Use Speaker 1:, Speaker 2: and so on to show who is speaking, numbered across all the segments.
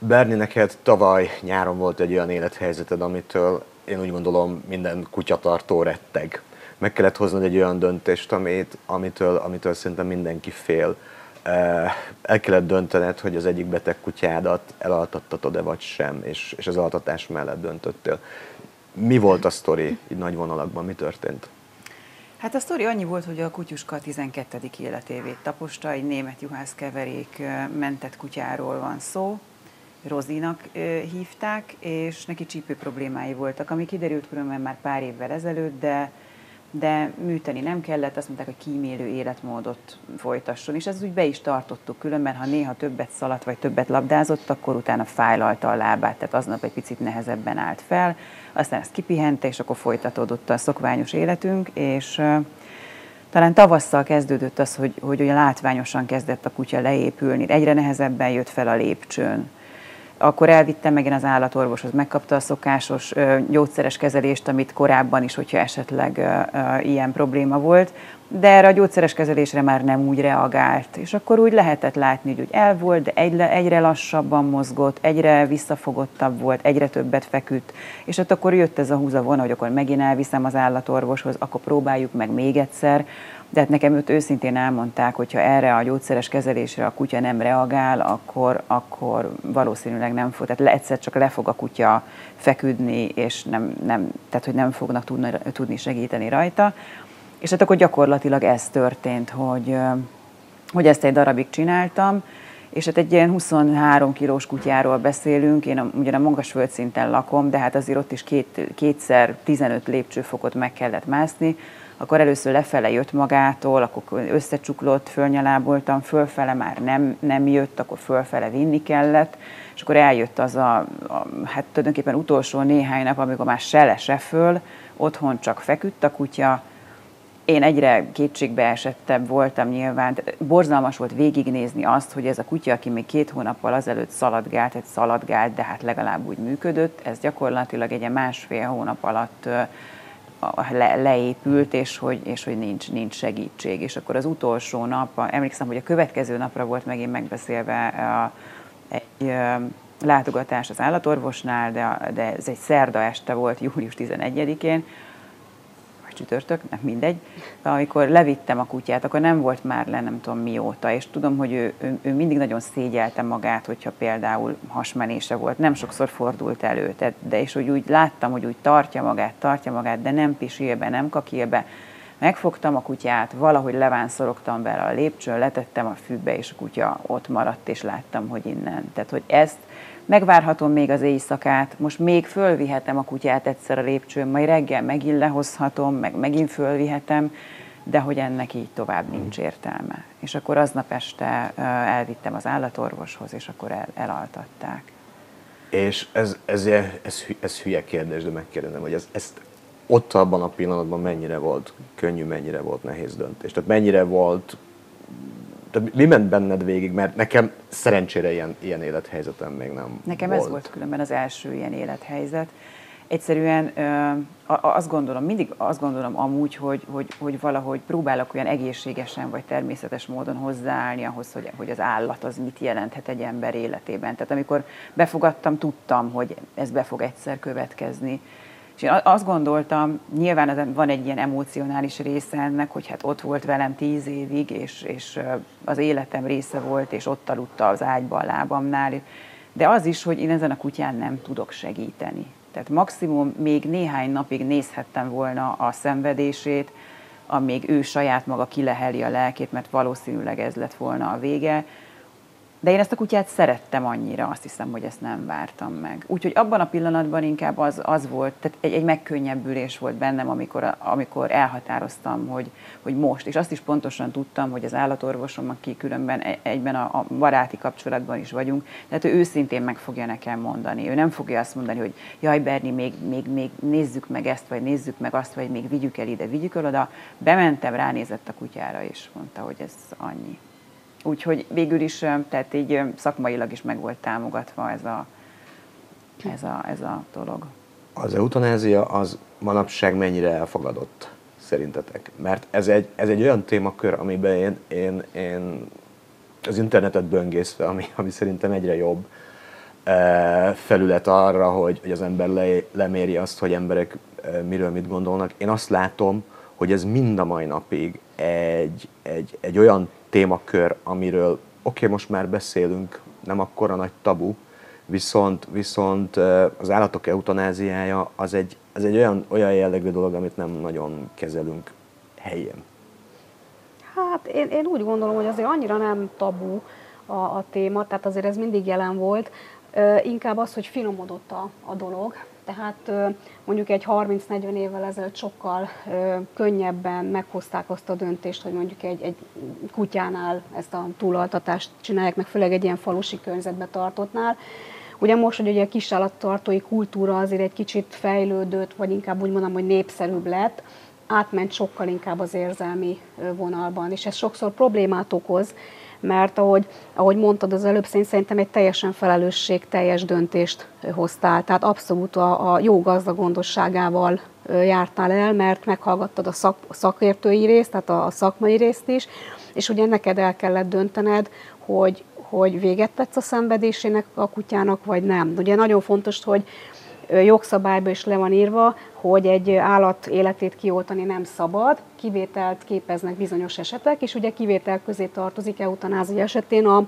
Speaker 1: Berni, neked tavaly nyáron volt egy olyan élethelyzeted, amitől én úgy gondolom minden kutyatartó retteg. Meg kellett hoznod egy olyan döntést, amit, amitől, amitől szerintem mindenki fél. El kellett döntened, hogy az egyik beteg kutyádat elaltattatod-e vagy sem, és, és az altatás mellett döntöttél. Mi volt a sztori így nagy vonalakban, mi történt?
Speaker 2: Hát a sztori annyi volt, hogy a kutyuska 12. életévét taposta, egy német juhászkeverék mentett kutyáról van szó, Rozinak hívták, és neki csípő problémái voltak, ami kiderült különben már pár évvel ezelőtt, de, de műteni nem kellett, azt mondták, hogy kímélő életmódot folytasson, és ez úgy be is tartottuk különben, ha néha többet szaladt vagy többet labdázott, akkor utána fájlalta a lábát, tehát aznap egy picit nehezebben állt fel, aztán ezt kipihente, és akkor folytatódott a szokványos életünk, és talán tavasszal kezdődött az, hogy, hogy olyan látványosan kezdett a kutya leépülni, egyre nehezebben jött fel a lépcsőn akkor elvittem megint az állatorvoshoz, megkapta a szokásos gyógyszeres kezelést, amit korábban is, hogyha esetleg ilyen probléma volt, de erre a gyógyszeres kezelésre már nem úgy reagált. És akkor úgy lehetett látni, hogy el volt, de egyre, egyre lassabban mozgott, egyre visszafogottabb volt, egyre többet feküdt. És ott akkor jött ez a húzavona, hogy akkor megint elviszem az állatorvoshoz, akkor próbáljuk meg még egyszer de hát nekem őt őszintén elmondták, hogy ha erre a gyógyszeres kezelésre a kutya nem reagál, akkor, akkor valószínűleg nem fog, tehát egyszer csak le fog a kutya feküdni, és nem, nem, tehát hogy nem fognak tudni, tudni segíteni rajta. És hát akkor gyakorlatilag ez történt, hogy, hogy ezt egy darabig csináltam, és hát egy ilyen 23 kilós kutyáról beszélünk, én a, ugyan a magas földszinten lakom, de hát azért ott is két, kétszer 15 lépcsőfokot meg kellett mászni, akkor először lefele jött magától, akkor összecsuklott, fölnyaláboltam, fölfele már nem, nem jött, akkor fölfele vinni kellett, és akkor eljött az a, a hát tulajdonképpen utolsó néhány nap, amikor már se le, se föl, otthon csak feküdt a kutya, én egyre kétségbe esettebb voltam nyilván. Borzalmas volt végignézni azt, hogy ez a kutya, aki még két hónappal azelőtt szaladgált, egy szaladgált, de hát legalább úgy működött, ez gyakorlatilag egy másfél hónap alatt le, leépült, és hogy, és hogy nincs, nincs segítség. És akkor az utolsó nap, emlékszem, hogy a következő napra volt megint megbeszélve a, egy látogatás az állatorvosnál, de, de ez egy szerda este volt, július 11-én, csütörtök, nem mindegy, amikor levittem a kutyát, akkor nem volt már le nem tudom mióta, és tudom, hogy ő, ő, ő mindig nagyon szégyelte magát, hogyha például hasmenése volt, nem sokszor fordult elő, tehát, de és hogy úgy láttam, hogy úgy tartja magát, tartja magát, de nem pisil be, nem kakil be, megfogtam a kutyát, valahogy levánszorogtam bele a lépcsőn, letettem a fűbe, és a kutya ott maradt, és láttam, hogy innen. Tehát, hogy ezt megvárhatom még az éjszakát, most még fölvihetem a kutyát egyszer a lépcsőn, majd reggel megint lehozhatom, meg megint fölvihetem, de hogy ennek így tovább nincs értelme. És akkor aznap este elvittem az állatorvoshoz, és akkor el, elaltatták.
Speaker 1: És ez, ez, ez, ez hülye kérdés, de megkérdezem, hogy ez, ezt ott abban a pillanatban mennyire volt könnyű, mennyire volt nehéz döntés? Tehát mennyire volt tehát mi ment benned végig, mert nekem szerencsére ilyen, ilyen élethelyzetem még nem
Speaker 2: Nekem
Speaker 1: volt.
Speaker 2: ez volt különben az első ilyen élethelyzet. Egyszerűen ö, azt gondolom, mindig azt gondolom amúgy, hogy, hogy, hogy valahogy próbálok olyan egészségesen vagy természetes módon hozzáállni ahhoz, hogy, hogy az állat az mit jelenthet egy ember életében. Tehát amikor befogadtam, tudtam, hogy ez be fog egyszer következni és én azt gondoltam, nyilván van egy ilyen emocionális része ennek, hogy hát ott volt velem tíz évig, és, és az életem része volt, és ott aludta az ágyba a lábamnál, de az is, hogy én ezen a kutyán nem tudok segíteni. Tehát maximum még néhány napig nézhettem volna a szenvedését, amíg ő saját maga kileheli a lelkét, mert valószínűleg ez lett volna a vége, de én ezt a kutyát szerettem annyira, azt hiszem, hogy ezt nem vártam meg. Úgyhogy abban a pillanatban inkább az, az volt, tehát egy, egy megkönnyebbülés volt bennem, amikor, amikor elhatároztam, hogy, hogy most, és azt is pontosan tudtam, hogy az állatorvosom, aki különben e, egyben a, a baráti kapcsolatban is vagyunk, tehát ő őszintén meg fogja nekem mondani. Ő nem fogja azt mondani, hogy jaj, Berni, még, még, még nézzük meg ezt, vagy nézzük meg azt, vagy még vigyük el ide, vigyük el oda. Bementem, ránézett a kutyára, és mondta, hogy ez annyi. Úgyhogy végül is, tehát így szakmailag is meg volt támogatva ez a, ez a, ez a dolog.
Speaker 1: Az eutanázia az manapság mennyire elfogadott szerintetek? Mert ez egy, ez egy olyan témakör, amiben én, én, én az internetet böngészve, ami, ami szerintem egyre jobb, felület arra, hogy, hogy az ember le, leméri azt, hogy emberek miről mit gondolnak. Én azt látom, hogy ez mind a mai napig egy, egy, egy olyan témakör, amiről oké, okay, most már beszélünk, nem akkora nagy tabu, viszont, viszont az állatok eutanáziája az egy, az egy olyan, olyan jellegű dolog, amit nem nagyon kezelünk helyén.
Speaker 3: Hát én, én úgy gondolom, hogy azért annyira nem tabu a, a téma, tehát azért ez mindig jelen volt. Inkább az, hogy finomodott a, a dolog, tehát mondjuk egy 30-40 évvel ezelőtt sokkal könnyebben meghozták azt a döntést, hogy mondjuk egy, egy kutyánál ezt a túlaltatást csinálják, meg főleg egy ilyen falusi környezetbe tartottnál. Ugye most, hogy ugye a kisállattartói kultúra azért egy kicsit fejlődött, vagy inkább úgy mondom, hogy népszerűbb lett, átment sokkal inkább az érzelmi vonalban, és ez sokszor problémát okoz, mert ahogy, ahogy mondtad az előbb, szerintem egy teljesen felelősség teljes döntést hoztál. Tehát abszolút a, a jó gazdagondosságával jártál el, mert meghallgattad a szak, szakértői részt, tehát a, a szakmai részt is, és ugye neked el kellett döntened, hogy, hogy véget vetsz a szenvedésének a kutyának, vagy nem. Ugye nagyon fontos, hogy jogszabályban is le van írva, hogy egy állat életét kioltani nem szabad, kivételt képeznek bizonyos esetek, és ugye kivétel közé tartozik eutanázia esetén a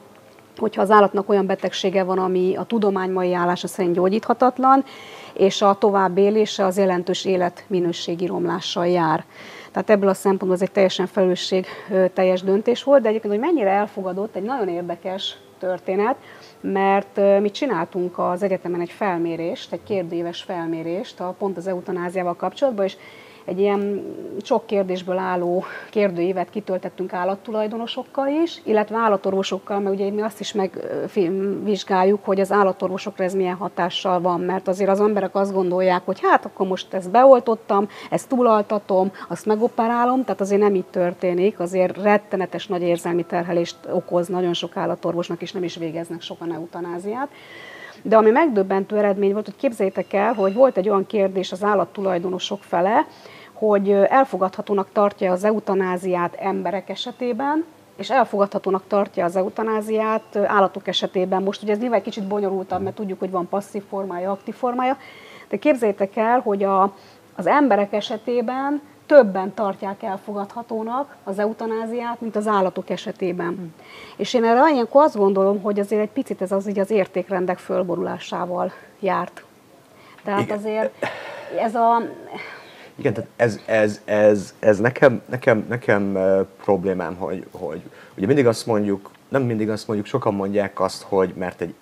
Speaker 3: hogyha az állatnak olyan betegsége van, ami a tudomány mai állása szerint gyógyíthatatlan, és a tovább élése az jelentős életminőségi romlással jár. Tehát ebből a szempontból ez egy teljesen felelősség teljes döntés volt, de egyébként, hogy mennyire elfogadott, egy nagyon érdekes történet, mert mi csináltunk az egyetemen egy felmérést, egy kérdéves felmérést a, pont az eutanáziával kapcsolatban, és egy ilyen sok kérdésből álló kérdőívet kitöltettünk állattulajdonosokkal is, illetve állatorvosokkal, mert ugye mi azt is megvizsgáljuk, hogy az állatorvosokra ez milyen hatással van, mert azért az emberek azt gondolják, hogy hát akkor most ezt beoltottam, ezt túlaltatom, azt megoperálom, tehát azért nem így történik, azért rettenetes nagy érzelmi terhelést okoz nagyon sok állatorvosnak, és nem is végeznek sokan eutanáziát. De ami megdöbbentő eredmény volt, hogy képzeljétek el, hogy volt egy olyan kérdés az állattulajdonosok fele, hogy elfogadhatónak tartja az eutanáziát emberek esetében, és elfogadhatónak tartja az eutanáziát állatok esetében. Most ugye ez nyilván kicsit bonyolultabb, mert tudjuk, hogy van passzív formája, aktív formája, de képzeljétek el, hogy a, az emberek esetében többen tartják elfogadhatónak az eutanáziát, mint az állatok esetében. Hmm. És én erre ilyenkor azt gondolom, hogy azért egy picit ez az, így az értékrendek fölborulásával járt. Tehát Igen. azért ez a...
Speaker 1: Igen, tehát ez, ez, ez, ez nekem, nekem, nekem problémám, hogy, hogy ugye mindig azt mondjuk, nem mindig azt mondjuk, sokan mondják azt, hogy mert egy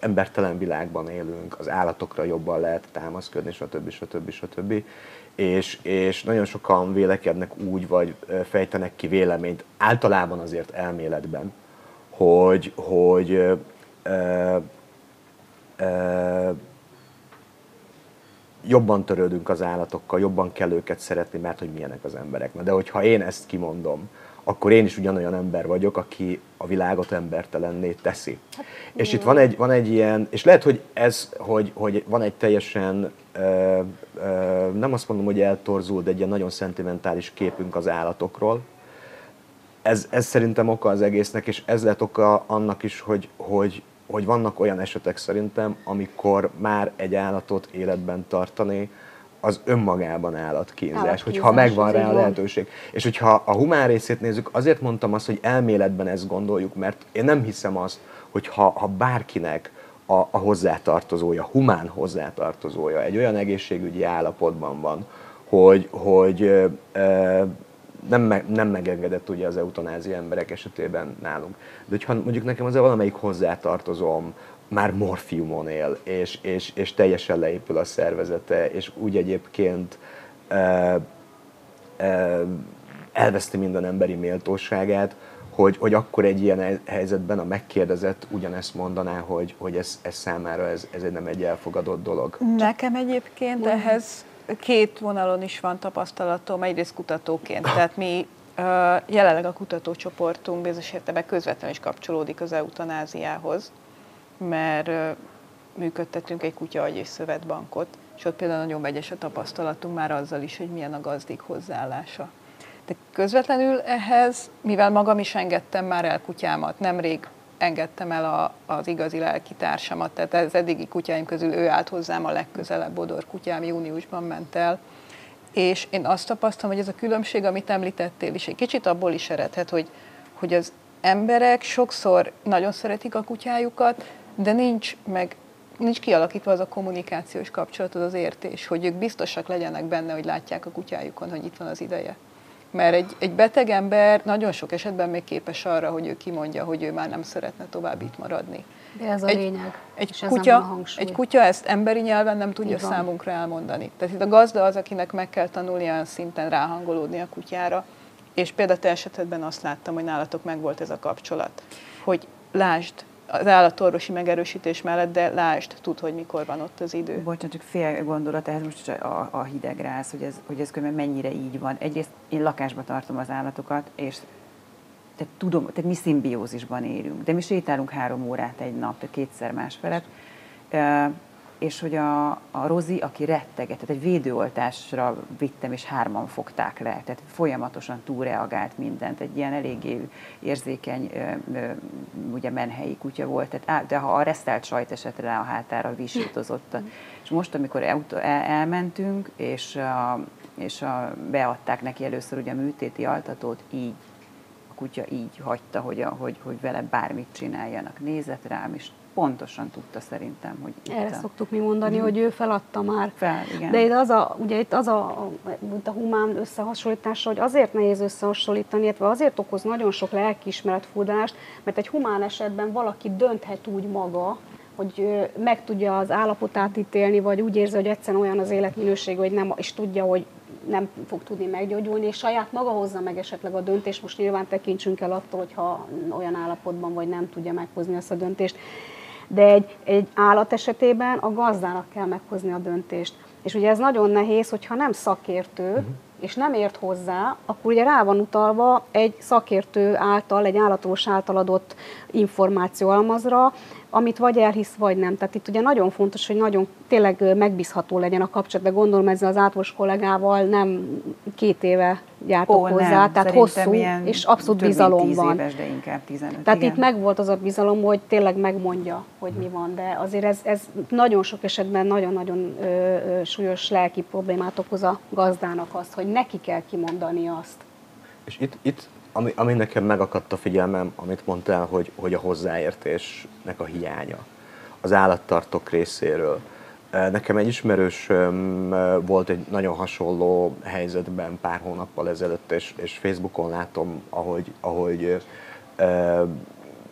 Speaker 1: embertelen világban élünk, az állatokra jobban lehet támaszkodni, stb. stb. stb. És, és nagyon sokan vélekednek úgy, vagy fejtenek ki véleményt, általában azért elméletben, hogy, hogy ö, ö, jobban törődünk az állatokkal, jobban kell őket szeretni, mert hogy milyenek az emberek. Na de hogyha én ezt kimondom, akkor én is ugyanolyan ember vagyok, aki a világot embertelenné teszi. Hát, és itt van egy, van egy ilyen, és lehet, hogy ez, hogy, hogy van egy teljesen, ö, ö, nem azt mondom, hogy eltorzult, de egy ilyen nagyon szentimentális képünk az állatokról. Ez, ez szerintem oka az egésznek, és ez lett oka annak is, hogy, hogy, hogy vannak olyan esetek szerintem, amikor már egy állatot életben tartani, az önmagában állatkínzás, hogyha megvan rá a lehetőség. És hogyha a humán részét nézzük, azért mondtam azt, hogy elméletben ezt gondoljuk, mert én nem hiszem azt, hogy ha, ha bárkinek a, a hozzátartozója, humán hozzátartozója egy olyan egészségügyi állapotban van, hogy, hogy ö, ö, nem, me, nem megengedett ugye az eutanázia emberek esetében nálunk. De hogyha mondjuk nekem az valamelyik hozzátartozom, már morfiumon él, és, és, és teljesen leépül a szervezete, és úgy egyébként e, e, elveszti minden emberi méltóságát, hogy, hogy akkor egy ilyen helyzetben a megkérdezett ugyanezt mondaná, hogy, hogy ez, ez számára ez, ez egy nem egy elfogadott dolog.
Speaker 4: Nekem egyébként ehhez két vonalon is van tapasztalatom, egyrészt kutatóként, tehát mi jelenleg a kutatócsoportunk bizonyos értelemben közvetlenül is kapcsolódik az eutanáziához, mert működtetünk egy kutya és szövetbankot, és ott például nagyon vegyes a tapasztalatunk már azzal is, hogy milyen a gazdik hozzáállása. De közvetlenül ehhez, mivel magam is engedtem már el kutyámat, nemrég engedtem el a, az igazi lelki társamat, tehát az eddigi kutyáim közül ő állt hozzám a legközelebb, Bodor kutyám júniusban ment el, és én azt tapasztalom, hogy ez a különbség, amit említettél is, egy kicsit abból is eredhet, hogy, hogy az emberek sokszor nagyon szeretik a kutyájukat, de nincs meg nincs kialakítva az a kommunikációs kapcsolat, az az értés, hogy ők biztosak legyenek benne, hogy látják a kutyájukon, hogy itt van az ideje. Mert egy, egy beteg ember nagyon sok esetben még képes arra, hogy ő kimondja, hogy ő már nem szeretne tovább itt maradni.
Speaker 3: De ez a
Speaker 4: egy,
Speaker 3: lényeg.
Speaker 4: Egy kutya, egy kutya ezt emberi nyelven nem tudja számunkra elmondani. Tehát itt a gazda az, akinek meg kell tanulni olyan szinten ráhangolódni a kutyára. És például te esetedben azt láttam, hogy nálatok megvolt ez a kapcsolat. Hogy lásd, az állatorvosi megerősítés mellett, de lásd, tud, hogy mikor van ott az idő.
Speaker 2: Bocsánat, csak fél gondolat, ez most a, a hidegrász, hogy ez, hogy ez mennyire így van. Egyrészt én lakásba tartom az állatokat, és tehát tudom, tehát mi szimbiózisban élünk, de mi sétálunk három órát egy nap, tehát kétszer más felett és hogy a, a Rozi, aki retteget, tehát egy védőoltásra vittem, és hárman fogták le, tehát folyamatosan túlreagált mindent, egy ilyen eléggé érzékeny, ugye menhelyi kutya volt, tehát de ha a resztelt sajt esett rá a hátára, visítozott. és most, amikor el, el, elmentünk, és, a, és a, beadták neki először ugye a műtéti altatót, így a kutya így hagyta, hogy, a, hogy, hogy vele bármit csináljanak. Nézett rám, és pontosan tudta szerintem, hogy
Speaker 3: itt Erre a... szoktuk mi mondani, mm-hmm. hogy ő feladta már.
Speaker 2: Fel, igen.
Speaker 3: De itt az a, ugye itt az a, a humán összehasonlítása, hogy azért nehéz összehasonlítani, illetve azért okoz nagyon sok lelkiismeret furdalást, mert egy humán esetben valaki dönthet úgy maga, hogy meg tudja az állapotát ítélni, vagy úgy érzi, hogy egyszerűen olyan az életminőség, hogy nem, és tudja, hogy nem fog tudni meggyógyulni, és saját maga hozza meg esetleg a döntést. Most nyilván tekintsünk el attól, hogyha olyan állapotban vagy nem tudja meghozni ezt a döntést de egy, egy állat esetében a gazdának kell meghozni a döntést. És ugye ez nagyon nehéz, hogyha nem szakértő, uh-huh. és nem ért hozzá, akkor ugye rá van utalva egy szakértő által, egy állatos által adott információ almazra, amit vagy elhisz, vagy nem. Tehát itt ugye nagyon fontos, hogy nagyon tényleg megbízható legyen a kapcsolat, de gondolom ezzel az átlagos kollégával nem két éve gyártok Ó, hozzá, nem. tehát Szerintem hosszú és abszolút bizalom van.
Speaker 2: Éves, de inkább 15,
Speaker 3: tehát igen. itt megvolt az a bizalom, hogy tényleg megmondja, hogy mi van, de azért ez, ez nagyon sok esetben nagyon-nagyon ö, ö, súlyos lelki problémát okoz a gazdának azt, hogy neki kell kimondani azt.
Speaker 1: És itt, itt ami, ami nekem megakadt a figyelmem, amit mondtál, hogy, hogy a hozzáértésnek a hiánya az állattartók részéről. Nekem egy ismerős volt egy nagyon hasonló helyzetben pár hónappal ezelőtt, és, és Facebookon látom, ahogy, ahogy, eh,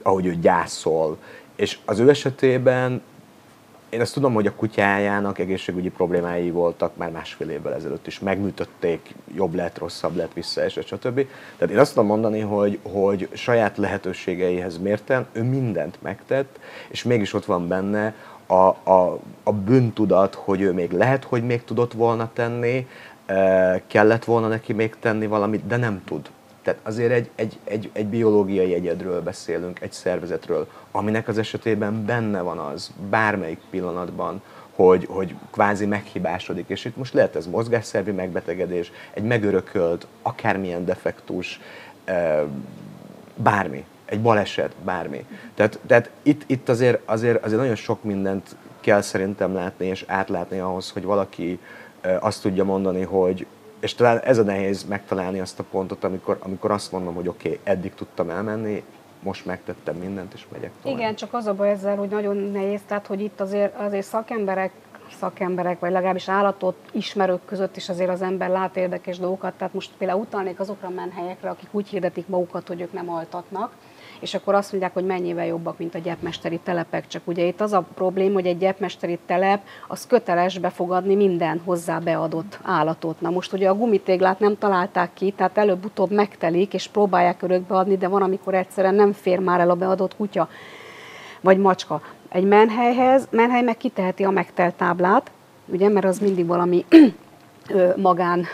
Speaker 1: ahogy ő gyászol. És az ő esetében én azt tudom, hogy a kutyájának egészségügyi problémái voltak már másfél évvel ezelőtt is. Megműtötték, jobb lett, rosszabb lett, visszaesett, stb. Tehát én azt tudom mondani, hogy, hogy saját lehetőségeihez mérten ő mindent megtett, és mégis ott van benne a, a, a bűntudat, hogy ő még lehet, hogy még tudott volna tenni, eh, kellett volna neki még tenni valamit, de nem tud. Tehát azért egy, egy, egy, egy biológiai egyedről beszélünk, egy szervezetről, aminek az esetében benne van az bármelyik pillanatban, hogy, hogy kvázi meghibásodik, és itt most lehet ez mozgásszervi megbetegedés, egy megörökölt, akármilyen defektus, bármi, egy baleset, bármi. Tehát, tehát itt, itt azért, azért, azért nagyon sok mindent kell szerintem látni és átlátni ahhoz, hogy valaki azt tudja mondani, hogy, és talán ez a nehéz megtalálni azt a pontot, amikor, amikor azt mondom, hogy oké, okay, eddig tudtam elmenni, most megtettem mindent, és megyek
Speaker 3: tovább. Igen, csak az a baj ezzel, hogy nagyon nehéz, tehát hogy itt azért, azért szakemberek szakemberek, vagy legalábbis állatot ismerők között is azért az ember lát érdekes dolgokat. Tehát most például utalnék azokra a menhelyekre, akik úgy hirdetik magukat, hogy ők nem altatnak, és akkor azt mondják, hogy mennyivel jobbak, mint a gyepmesteri telepek. Csak ugye itt az a probléma, hogy egy gyepmesteri telep az köteles befogadni minden hozzá beadott állatot. Na most ugye a gumitéglát nem találták ki, tehát előbb-utóbb megtelik, és próbálják örökbe adni, de van, amikor egyszerűen nem fér már el a beadott kutya vagy macska. Egy menhelyhez, menhely meg kiteheti a megtelt táblát, ugye, mert az mindig valami magán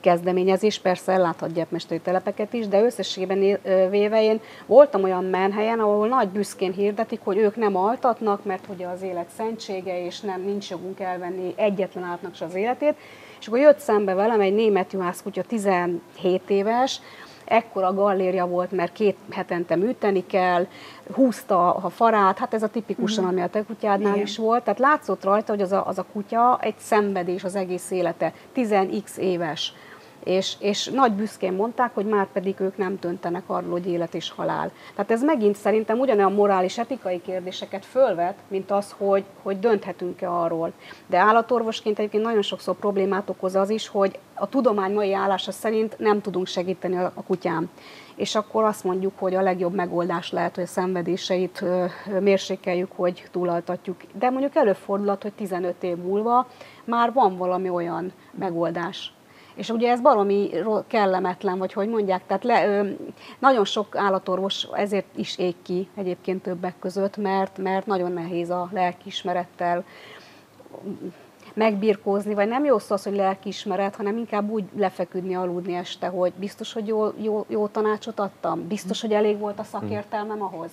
Speaker 3: kezdeményezés, persze elláthat gyepmesteri telepeket is, de összességében véve én voltam olyan menhelyen, ahol nagy büszkén hirdetik, hogy ők nem altatnak, mert ugye az élet szentsége, és nem nincs jogunk elvenni egyetlen átnak se az életét. És akkor jött szembe velem egy német juhász kutya, 17 éves, ekkora galléria volt, mert két hetente műteni kell, húzta a farát, hát ez a tipikusan, ami a te kutyádnál
Speaker 2: Igen.
Speaker 3: is volt. Tehát látszott rajta, hogy az a, az a kutya egy szenvedés az egész élete, 10x éves. És, és nagy büszkén mondták, hogy már pedig ők nem döntenek arról, hogy élet és halál. Tehát ez megint szerintem ugyanolyan morális, etikai kérdéseket fölvet, mint az, hogy, hogy dönthetünk-e arról. De állatorvosként egyébként nagyon sokszor problémát okoz az is, hogy a tudomány mai állása szerint nem tudunk segíteni a, a kutyám. És akkor azt mondjuk, hogy a legjobb megoldás lehet, hogy a szenvedéseit mérsékeljük, hogy túlaltatjuk. De mondjuk előfordulhat, hogy 15 év múlva már van valami olyan megoldás, és ugye ez baromi ro- kellemetlen, vagy hogy mondják, tehát le, ö, nagyon sok állatorvos ezért is ég ki egyébként többek között, mert, mert nagyon nehéz a lelkiismerettel megbirkózni, vagy nem jó szó az, hogy lelkiismeret, hanem inkább úgy lefeküdni, aludni este, hogy biztos, hogy jó, jó, jó tanácsot adtam, biztos, hogy elég volt a szakértelmem ahhoz.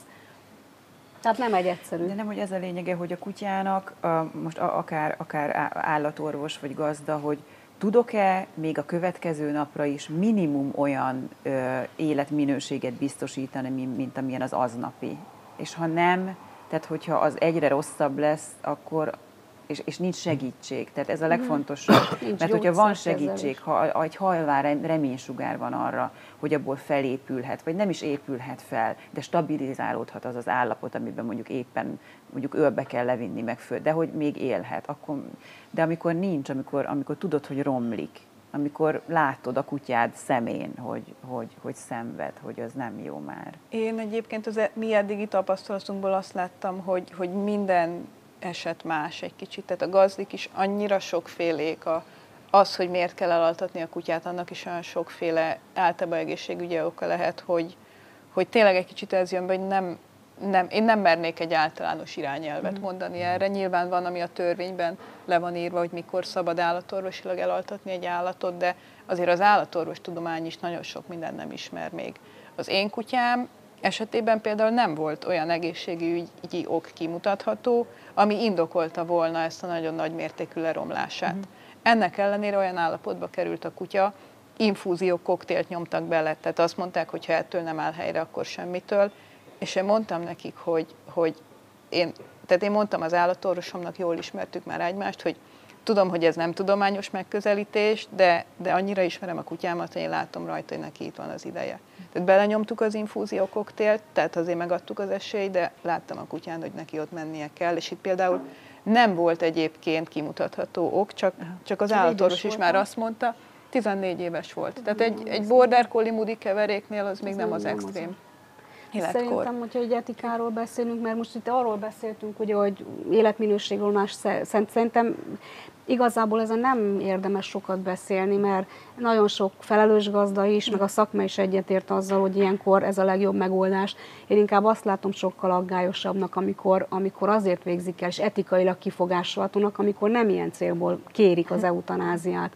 Speaker 3: Tehát nem egy egyszerű.
Speaker 2: De nem, hogy ez a lényege, hogy a kutyának, a, most a, akár, akár állatorvos vagy gazda, hogy tudok-e még a következő napra is minimum olyan ö, életminőséget biztosítani, mint, amilyen az aznapi. És ha nem, tehát hogyha az egyre rosszabb lesz, akkor és, és nincs segítség. Tehát ez a legfontosabb.
Speaker 3: Mhm. Nincs
Speaker 2: Mert hogyha van segítség, ha egy halván rem- reménysugár van arra, hogy abból felépülhet, vagy nem is épülhet fel, de stabilizálódhat az az állapot, amiben mondjuk éppen mondjuk ölbe kell levinni meg föl, de hogy még élhet. Akkor, de amikor nincs, amikor, amikor tudod, hogy romlik, amikor látod a kutyád szemén, hogy, hogy, hogy szenved, hogy az nem jó már.
Speaker 4: Én egyébként az e- mi eddigi tapasztalatunkból azt láttam, hogy, hogy minden eset más egy kicsit. Tehát a gazdik is annyira sokfélék a, az, hogy miért kell elaltatni a kutyát, annak is olyan sokféle általában egészségügyi oka lehet, hogy, hogy tényleg egy kicsit ez jön be, hogy nem, nem, én nem mernék egy általános irányelvet mondani erre. Nyilván van, ami a törvényben le van írva, hogy mikor szabad állatorvosilag elaltatni egy állatot, de azért az állatorvos tudomány is nagyon sok mindent nem ismer még. Az én kutyám esetében például nem volt olyan egészségügyi ok kimutatható, ami indokolta volna ezt a nagyon nagy mértékű leromlását. Ennek ellenére olyan állapotba került a kutya, infúzió koktélt nyomtak bele, tehát azt mondták, hogy ha ettől nem áll helyre, akkor semmitől. És én mondtam nekik, hogy, hogy én, tehát én mondtam az állatorvosomnak, jól ismertük már egymást, hogy tudom, hogy ez nem tudományos megközelítés, de, de annyira ismerem a kutyámat, hogy én látom rajta, hogy neki itt van az ideje. Tehát belenyomtuk az infúzió koktélt, tehát azért megadtuk az esélyt, de láttam a kutyán, hogy neki ott mennie kell, és itt például nem volt egyébként kimutatható ok, csak, csak az állatorvos is már azt mondta, 14 éves volt. Tehát egy, egy border collie moody keveréknél az még nem az extrém életkor.
Speaker 3: Szerintem, hogyha egy etikáról beszélünk, mert most itt arról beszéltünk, ugye, hogy életminőségről más sze- szerint- szerintem igazából ezen nem érdemes sokat beszélni, mert nagyon sok felelős gazda is, meg a szakma is egyetért azzal, hogy ilyenkor ez a legjobb megoldás. Én inkább azt látom sokkal aggályosabbnak, amikor, amikor azért végzik el, és etikailag kifogásolhatónak, amikor nem ilyen célból kérik az eutanáziát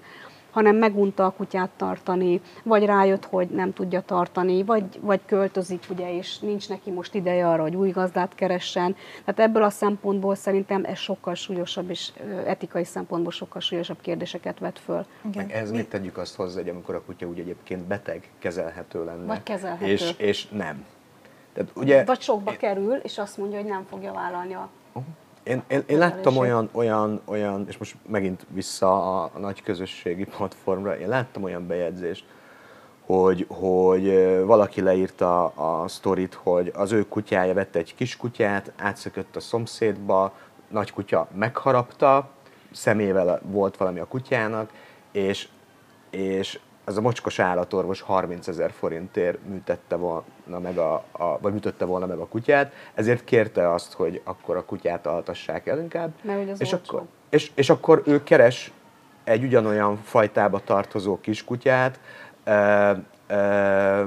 Speaker 3: hanem megunta a kutyát tartani, vagy rájött, hogy nem tudja tartani, vagy, vagy költözik, ugye, és nincs neki most ideje arra, hogy új gazdát keressen. Tehát ebből a szempontból szerintem ez sokkal súlyosabb, és etikai szempontból sokkal súlyosabb kérdéseket vet föl.
Speaker 1: Meg ehhez mit tegyük azt hozzá, hogy amikor a kutya úgy egyébként beteg, kezelhető lenne.
Speaker 3: Vagy kezelhető.
Speaker 1: És, és nem. Tehát ugye,
Speaker 3: Vagy sokba kerül, és azt mondja, hogy nem fogja vállalni a
Speaker 1: Én, én, én láttam olyan, olyan, olyan, és most megint vissza a, a nagy közösségi platformra, én láttam olyan bejegyzést, hogy, hogy valaki leírta a sztorit, hogy az ő kutyája vette egy kis kutyát, átszökött a szomszédba, nagy kutya megharapta, szemével volt valami a kutyának, és, és az a mocskos állatorvos 30 ezer forintért műtette volna meg a, a, vagy műtötte volna meg a kutyát, ezért kérte azt, hogy akkor a kutyát altassák el inkább.
Speaker 3: Mert az
Speaker 1: és,
Speaker 3: olcsó.
Speaker 1: akkor, és, és akkor ő keres egy ugyanolyan fajtába tartozó kiskutyát, ö, ö,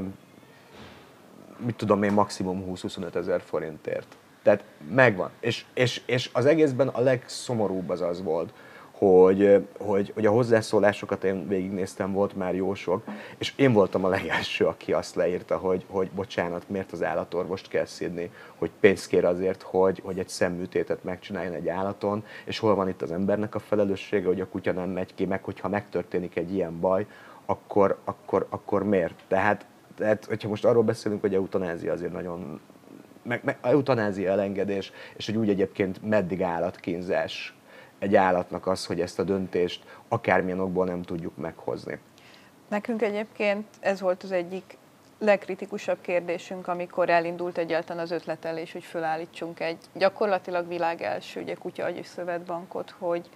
Speaker 1: mit tudom én, maximum 20-25 ezer forintért. Tehát megvan. És, és, és az egészben a legszomorúbb az az volt, hogy, hogy, hogy a hozzászólásokat én végignéztem, volt már jó sok, és én voltam a legelső, aki azt leírta, hogy, hogy bocsánat, miért az állatorvost kell szidni, hogy pénzt kér azért, hogy, hogy egy szemműtétet megcsináljon egy állaton, és hol van itt az embernek a felelőssége, hogy a kutya nem megy ki, meg hogyha megtörténik egy ilyen baj, akkor, akkor, akkor miért? Tehát Tehát, hogyha most arról beszélünk, hogy eutanázia azért nagyon, meg, meg eutanázia elengedés, és hogy úgy egyébként meddig állatkínzás egy állatnak az, hogy ezt a döntést akármilyen okból nem tudjuk meghozni.
Speaker 4: Nekünk egyébként ez volt az egyik legkritikusabb kérdésünk, amikor elindult egyáltalán az ötletelés, hogy fölállítsunk egy gyakorlatilag világ első ugye, kutya szövetbankot, hogy,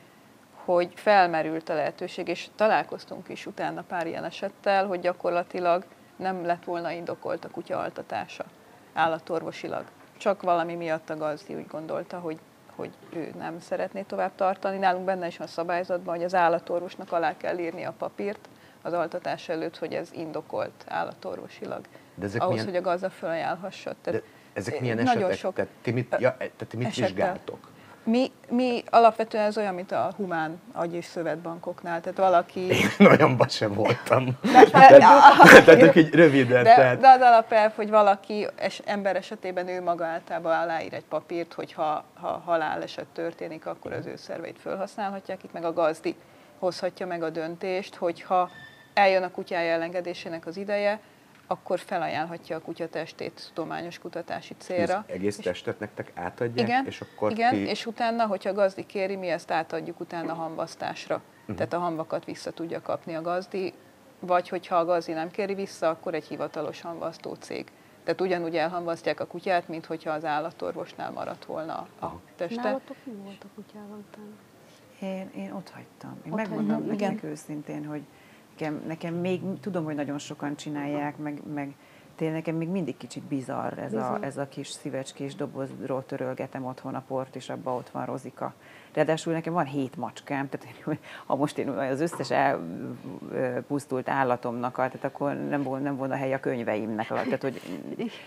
Speaker 4: hogy felmerült a lehetőség, és találkoztunk is utána pár ilyen esettel, hogy gyakorlatilag nem lett volna indokolt a kutya altatása állatorvosilag. Csak valami miatt a gazdi úgy gondolta, hogy, hogy ő nem szeretné tovább tartani. Nálunk benne is van szabályzatban, hogy az állatorvosnak alá kell írni a papírt, az altatás előtt, hogy ez indokolt állatorvosilag. De ezek ahhoz, milyen... hogy a gazda.
Speaker 1: Tehát De ezek milyen nagyon esetek? Sok tehát ti mit, ja, tehát ti mit esettel. vizsgáltok?
Speaker 4: Mi, mi alapvetően ez olyan, mint a humán agy- és szövetbankoknál, tehát valaki...
Speaker 1: Én nagyon sem voltam. De, tehát, tehát így röviden.
Speaker 4: De, tehát... de az alapelv, hogy valaki es, ember esetében ő maga általában aláír egy papírt, hogy ha, ha haláleset történik, akkor az ő szerveit felhasználhatják, itt meg a gazdi hozhatja meg a döntést, hogyha eljön a kutyája elengedésének az ideje, akkor felajánlhatja a kutya testét tudományos kutatási célra.
Speaker 1: Az egész és testet nektek átadják?
Speaker 4: Igen,
Speaker 1: és akkor
Speaker 4: igen
Speaker 1: ti...
Speaker 4: és utána, hogyha a gazdi kéri, mi ezt átadjuk utána hambasztásra. Uh-huh. Tehát a hamvakat vissza tudja kapni a gazdi, vagy hogyha a gazdi nem kéri vissza, akkor egy hivatalos hamvasztó cég. Tehát ugyanúgy elhamvasztják a kutyát, mint hogyha az állatorvosnál maradt volna a teste.
Speaker 3: Nálatok mi volt a kutyával utána?
Speaker 2: Én, én ott hagytam. Én ott megmondom nektek őszintén, hogy nekem, nekem még, tudom, hogy nagyon sokan csinálják, meg, meg tényleg nekem még mindig kicsit bizarr ez, a, ez a kis szívecskés dobozról törölgetem otthon a port, és abban ott van Rozika. Ráadásul nekem van hét macskám, tehát ha most én az összes elpusztult állatomnak, tehát akkor nem volna, nem volna hely a könyveimnek. Tehát, hogy,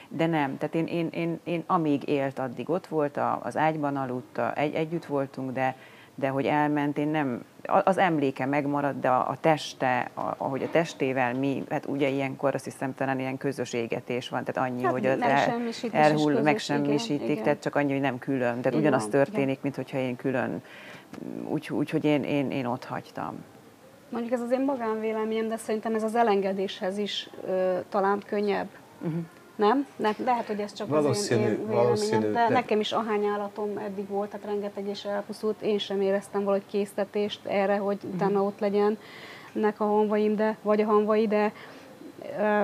Speaker 2: de nem, tehát én, én, én, én amíg élt, addig ott volt, az ágyban aludt, egy, együtt voltunk, de, de hogy elment, én nem, az emléke megmarad, de a, teste, a, ahogy a testével mi, hát ugye ilyenkor azt hiszem talán ilyen közös égetés van, tehát annyi, hát hogy az el, elhull, megsemmisítik, igen, tehát csak annyi, hogy nem külön. Tehát ugyanaz történik, igen. mint hogyha én külön, úgyhogy úgy, úgy, én, én, én ott hagytam.
Speaker 3: Mondjuk ez az én magánvéleményem, de szerintem ez az elengedéshez is ö, talán könnyebb. Uh-huh. Nem? Ne, lehet, hogy ez csak valószínű, az én, én véleményem, de, de nekem is ahány állatom eddig volt, tehát rengeteg és elpusztult, én sem éreztem valahogy késztetést erre, hogy uh-huh. utána ott legyen nek a hanvaim, de, vagy a hanvai, de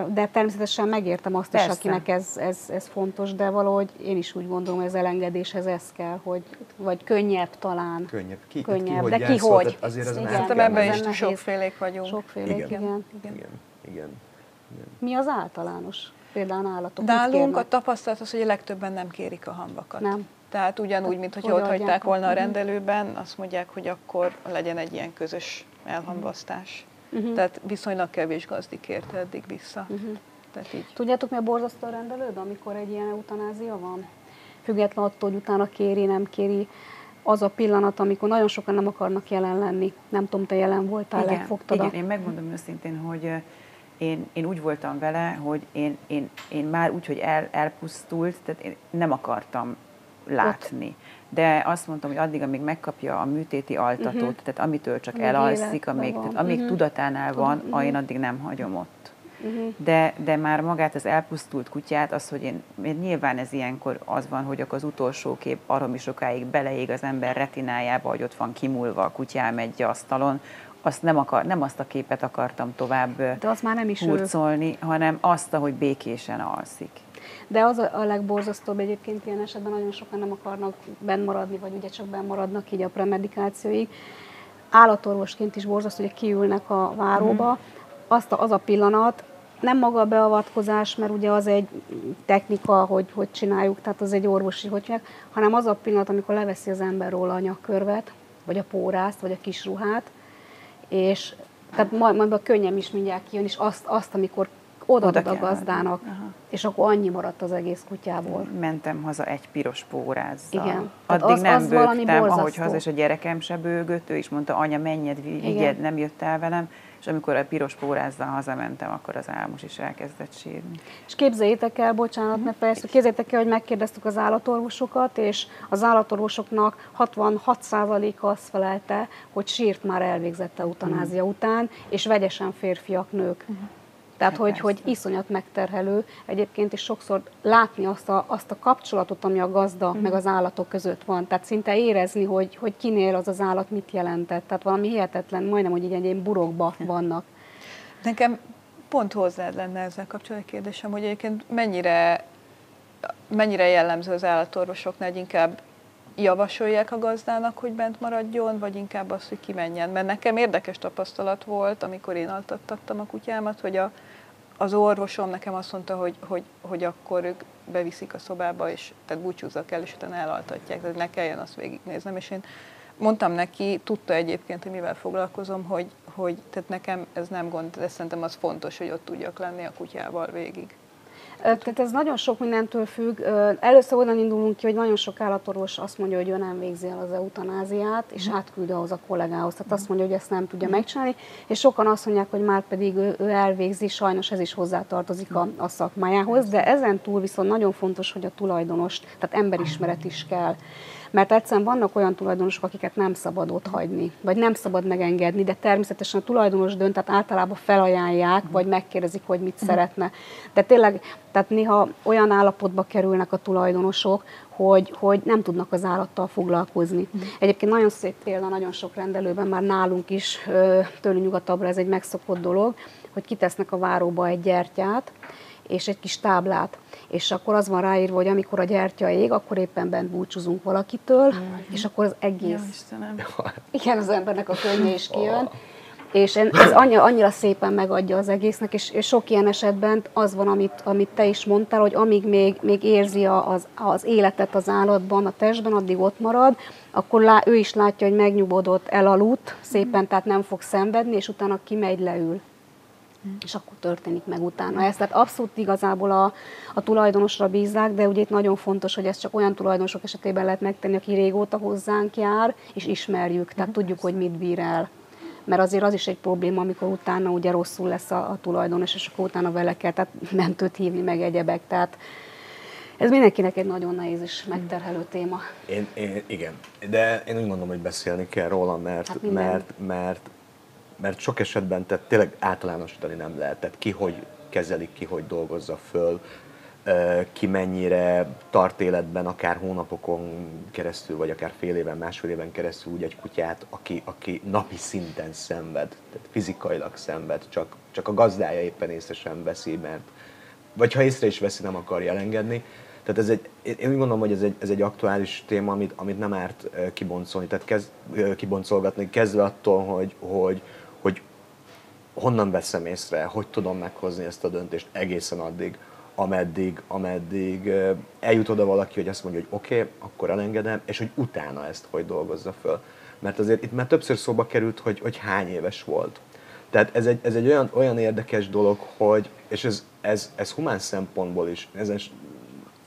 Speaker 3: de természetesen megértem azt Persze. is, akinek ez, ez, ez fontos, de valahogy én is úgy gondolom, hogy az elengedéshez ez kell, hogy vagy könnyebb talán.
Speaker 1: Könnyebb.
Speaker 3: Ki, könnyebb, ki de ki hogy.
Speaker 1: Azért az
Speaker 4: igen, ebben is sokfélék vagyunk.
Speaker 3: Sokfélék, igen. Igen.
Speaker 1: Igen. igen. igen.
Speaker 3: igen. Mi az általános? Például állatok?
Speaker 4: Nálunk a tapasztalat az, hogy a legtöbben nem kérik a hamvakat. Nem. Tehát ugyanúgy, mint hogy ott hagyták volna a mhm. rendelőben, azt mondják, hogy akkor legyen egy ilyen közös elhambasztás. Uh-huh. Tehát viszonylag kevés gazdi kérte eddig vissza. Uh-huh.
Speaker 3: Tehát így. Tudjátok, mi a borzasztó a rendelőd, amikor egy ilyen eutanázia van? Független attól, hogy utána kéri, nem kéri, az a pillanat, amikor nagyon sokan nem akarnak jelen lenni. Nem tudom, te jelen voltál,
Speaker 2: igen, fogtad Igen, a... én megmondom őszintén, hogy én, én úgy voltam vele, hogy én, én, én már úgy, hogy el, elpusztult, tehát én nem akartam látni. Ott. De azt mondtam, hogy addig, amíg megkapja a műtéti altatót, uh-huh. tehát amitől csak még elalszik, amíg, tehát, amíg uh-huh. tudatánál van, uh-huh. én addig nem hagyom ott. Uh-huh. De, de már magát az elpusztult kutyát, az, hogy én, én nyilván ez ilyenkor az van, hogy akkor az utolsó kép aromi sokáig beleég az ember retinájába, hogy ott van kimúlva a kutyám egy asztalon, azt nem, akar, nem azt a képet akartam tovább
Speaker 3: De az már nem is
Speaker 2: hurcolni, ő. hanem azt, hogy békésen alszik.
Speaker 3: De az a, a legborzasztóbb egyébként ilyen esetben nagyon sokan nem akarnak benn maradni, vagy ugye csak benn maradnak így a premedikációig. Állatorvosként is borzasztó, hogy kiülnek a váróba. Mm. Azt a, az a pillanat, nem maga a beavatkozás, mert ugye az egy technika, hogy, hogy csináljuk, tehát az egy orvosi, hogy hanem az a pillanat, amikor leveszi az ember róla a nyakkörvet, vagy a pórászt, vagy a kis ruhát, és tehát majd, majd a könnyem is mindjárt kijön, és azt, azt amikor odaadod a gazdának, Aha. és akkor annyi maradt az egész kutyából.
Speaker 2: Mentem haza egy piros pórázzal. Igen. Addig az, nem az bőgtem, ahogy haza, és a gyerekem se bőgött, ő is mondta, anya, menjed, vigyed, nem jött el velem és amikor a piros pórázzal hazamentem, akkor az álmos is elkezdett sírni.
Speaker 3: És képzeljétek el, bocsánat, mm-hmm. mert persze, képzeljétek el, hogy megkérdeztük az állatorvosokat, és az állatorvosoknak 66%-a azt felelte, hogy sírt már elvégzett eutanázia mm-hmm. után, és vegyesen férfiak, nők. Mm-hmm. Tehát, hogy, hogy iszonyat megterhelő egyébként, és sokszor látni azt a, azt a kapcsolatot, ami a gazda uh-huh. meg az állatok között van. Tehát szinte érezni, hogy, hogy kinél az az állat mit jelentett. Tehát valami hihetetlen, majdnem, hogy egy burokba vannak.
Speaker 4: Nekem pont hozzád lenne ezzel kapcsolatban kérdésem, hogy egyébként mennyire, mennyire jellemző az állatorvosoknál, hogy inkább javasolják a gazdának, hogy bent maradjon, vagy inkább az, hogy kimenjen. Mert nekem érdekes tapasztalat volt, amikor én altattattam a kutyámat, hogy a, az orvosom nekem azt mondta, hogy, hogy, hogy akkor ők beviszik a szobába, és tehát búcsúzzak el, és utána elaltatják, tehát ne kelljen azt végignéznem. És én mondtam neki, tudta egyébként, hogy mivel foglalkozom, hogy, hogy tehát nekem ez nem gond, de szerintem az fontos, hogy ott tudjak lenni a kutyával végig.
Speaker 3: Tehát ez nagyon sok mindentől függ. Először onnan indulunk ki, hogy nagyon sok állatorvos azt mondja, hogy ő nem végzi el az eutanáziát, és mm. átküld ahhoz a kollégához. Tehát azt mondja, hogy ezt nem tudja mm. megcsinálni, és sokan azt mondják, hogy már pedig ő, ő elvégzi, sajnos ez is hozzátartozik a, a szakmájához, de ezen túl viszont nagyon fontos, hogy a tulajdonos, tehát emberismeret is kell mert egyszerűen vannak olyan tulajdonosok, akiket nem szabad ott hagyni, vagy nem szabad megengedni, de természetesen a tulajdonos dönt, tehát általában felajánlják, vagy megkérdezik, hogy mit szeretne. De tényleg, tehát néha olyan állapotba kerülnek a tulajdonosok, hogy, hogy nem tudnak az állattal foglalkozni. Egyébként nagyon szép példa, nagyon sok rendelőben, már nálunk is tőlünk nyugatabbra ez egy megszokott dolog, hogy kitesznek a váróba egy gyertyát, és egy kis táblát és akkor az van ráírva, hogy amikor a gyertya ég, akkor éppen bent búcsúzunk valakitől, mm. és akkor az egész... Ja, Igen, az embernek a könnye is kijön. És ez annyira, annyira szépen megadja az egésznek, és, és sok ilyen esetben az van, amit, amit te is mondtál, hogy amíg még, még érzi az, az életet az állatban, a testben, addig ott marad, akkor lá, ő is látja, hogy megnyugodott, elaludt szépen, tehát nem fog szenvedni, és utána kimegy, leül és akkor történik meg utána ez. Tehát abszolút igazából a, a tulajdonosra bízzák, de ugye itt nagyon fontos, hogy ezt csak olyan tulajdonosok esetében lehet megtenni, aki régóta hozzánk jár, és ismerjük, tehát tudjuk, hogy mit bír el. Mert azért az is egy probléma, amikor utána ugye rosszul lesz a, a tulajdonos, és akkor utána vele kell tehát mentőt hívni, meg egyebek. Tehát ez mindenkinek egy nagyon nehéz és megterhelő téma.
Speaker 1: Én, én, igen, de én úgy gondolom, hogy beszélni kell róla, mert, hát mert, mert mert sok esetben tehát tényleg általánosítani nem lehet. Tehát ki hogy kezelik, ki hogy dolgozza föl, ki mennyire tart életben, akár hónapokon keresztül, vagy akár fél éven, másfél éven keresztül úgy egy kutyát, aki, aki napi szinten szenved, tehát fizikailag szenved, csak, csak a gazdája éppen észre sem veszi, mert vagy ha észre is veszi, nem akarja elengedni. Tehát ez egy, én úgy gondolom, hogy ez egy, ez egy aktuális téma, amit, amit nem árt kiboncolni, tehát kezd, kiboncolgatni, kezdve attól, hogy, hogy, honnan veszem észre, hogy tudom meghozni ezt a döntést egészen addig, ameddig, ameddig eljut oda valaki, hogy azt mondja, hogy oké, okay, akkor elengedem, és hogy utána ezt hogy dolgozza föl. Mert azért itt már többször szóba került, hogy, hogy hány éves volt. Tehát ez egy, ez egy olyan, olyan érdekes dolog, hogy, és ez, ez, ez humán szempontból is, ezen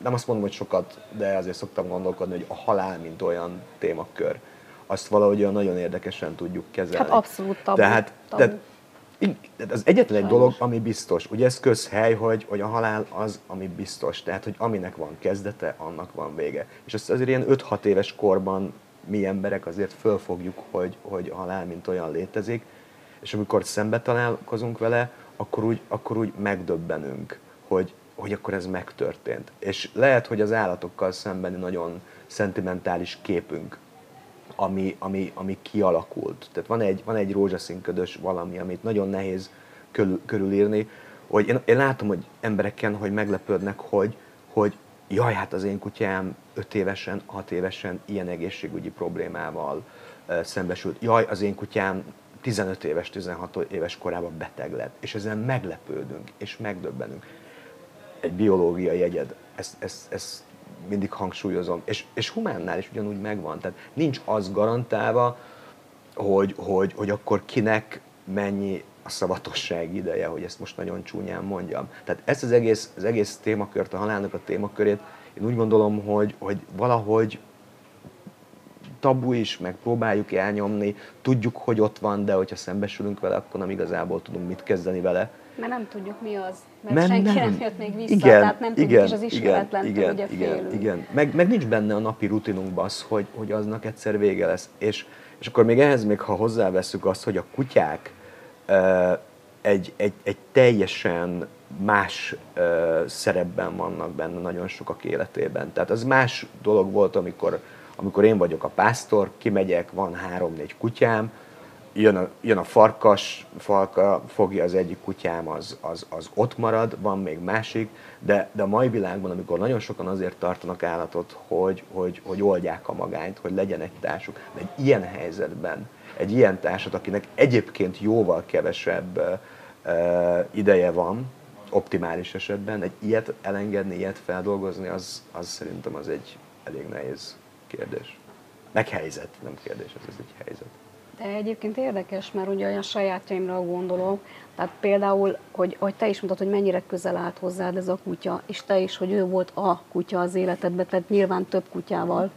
Speaker 1: nem azt mondom, hogy sokat, de azért szoktam gondolkodni, hogy a halál, mint olyan témakör, azt valahogy olyan nagyon érdekesen tudjuk kezelni.
Speaker 3: Hát abszolút tabu.
Speaker 1: Tehát, tabu. tehát az egyetlen egy dolog, ami biztos, ugye ez közhely, hogy, hogy a halál az, ami biztos, tehát hogy aminek van kezdete, annak van vége. És azt azért ilyen 5-6 éves korban mi emberek azért fölfogjuk, hogy, hogy a halál mint olyan létezik, és amikor szembe találkozunk vele, akkor úgy, akkor úgy megdöbbenünk, hogy, hogy akkor ez megtörtént. És lehet, hogy az állatokkal szembeni nagyon szentimentális képünk ami, ami, ami kialakult. Tehát van egy, van egy rózsaszínködös valami, amit nagyon nehéz körül, körülírni, hogy én, én látom, hogy embereken, hogy meglepődnek, hogy, hogy jaj, hát az én kutyám 5 évesen, 6 évesen ilyen egészségügyi problémával uh, szembesült. Jaj, az én kutyám 15 éves, 16 éves korában beteg lett. És ezen meglepődünk, és megdöbbenünk. Egy biológiai egyed, ezt, ezt, ezt mindig hangsúlyozom. És, és humánnál is ugyanúgy megvan. Tehát nincs az garantálva, hogy, hogy, hogy akkor kinek mennyi a szavatosság ideje, hogy ezt most nagyon csúnyán mondjam. Tehát ezt az egész, az egész témakört, a halálnak a témakörét, én úgy gondolom, hogy, hogy valahogy tabu is, meg próbáljuk elnyomni, tudjuk, hogy ott van, de hogyha szembesülünk vele, akkor nem igazából tudunk mit kezdeni vele.
Speaker 3: Mert nem tudjuk mi az, mert nem, senki nem. nem jött még vissza, igen, tehát nem igen, tudjuk, és az ismeretlen, igen, ugye igen, félünk.
Speaker 1: igen. Meg, meg nincs benne a napi rutinunkban az, hogy, hogy aznak egyszer vége lesz. És, és akkor még ehhez még, ha hozzáveszünk azt, hogy a kutyák uh, egy, egy, egy teljesen más ö, szerepben vannak benne nagyon sokak életében. Tehát az más dolog volt, amikor, amikor én vagyok a pásztor, kimegyek, van három-négy kutyám, jön a, jön a farkas, falka fogja az egyik kutyám, az, az, az ott marad, van még másik, de, de a mai világban, amikor nagyon sokan azért tartanak állatot, hogy, hogy, hogy oldják a magányt, hogy legyen egy társuk, de egy ilyen helyzetben, egy ilyen társat, akinek egyébként jóval kevesebb uh, ideje van, optimális esetben, egy ilyet elengedni, ilyet feldolgozni, az, az szerintem az egy elég nehéz kérdés. Meg helyzet, nem kérdés, ez egy helyzet.
Speaker 3: De egyébként érdekes, mert ugye olyan sajátjaimra gondolok, tehát például, hogy, hogy te is mondtad, hogy mennyire közel állt hozzád ez a kutya, és te is, hogy ő volt a kutya az életedben, tehát nyilván több kutyával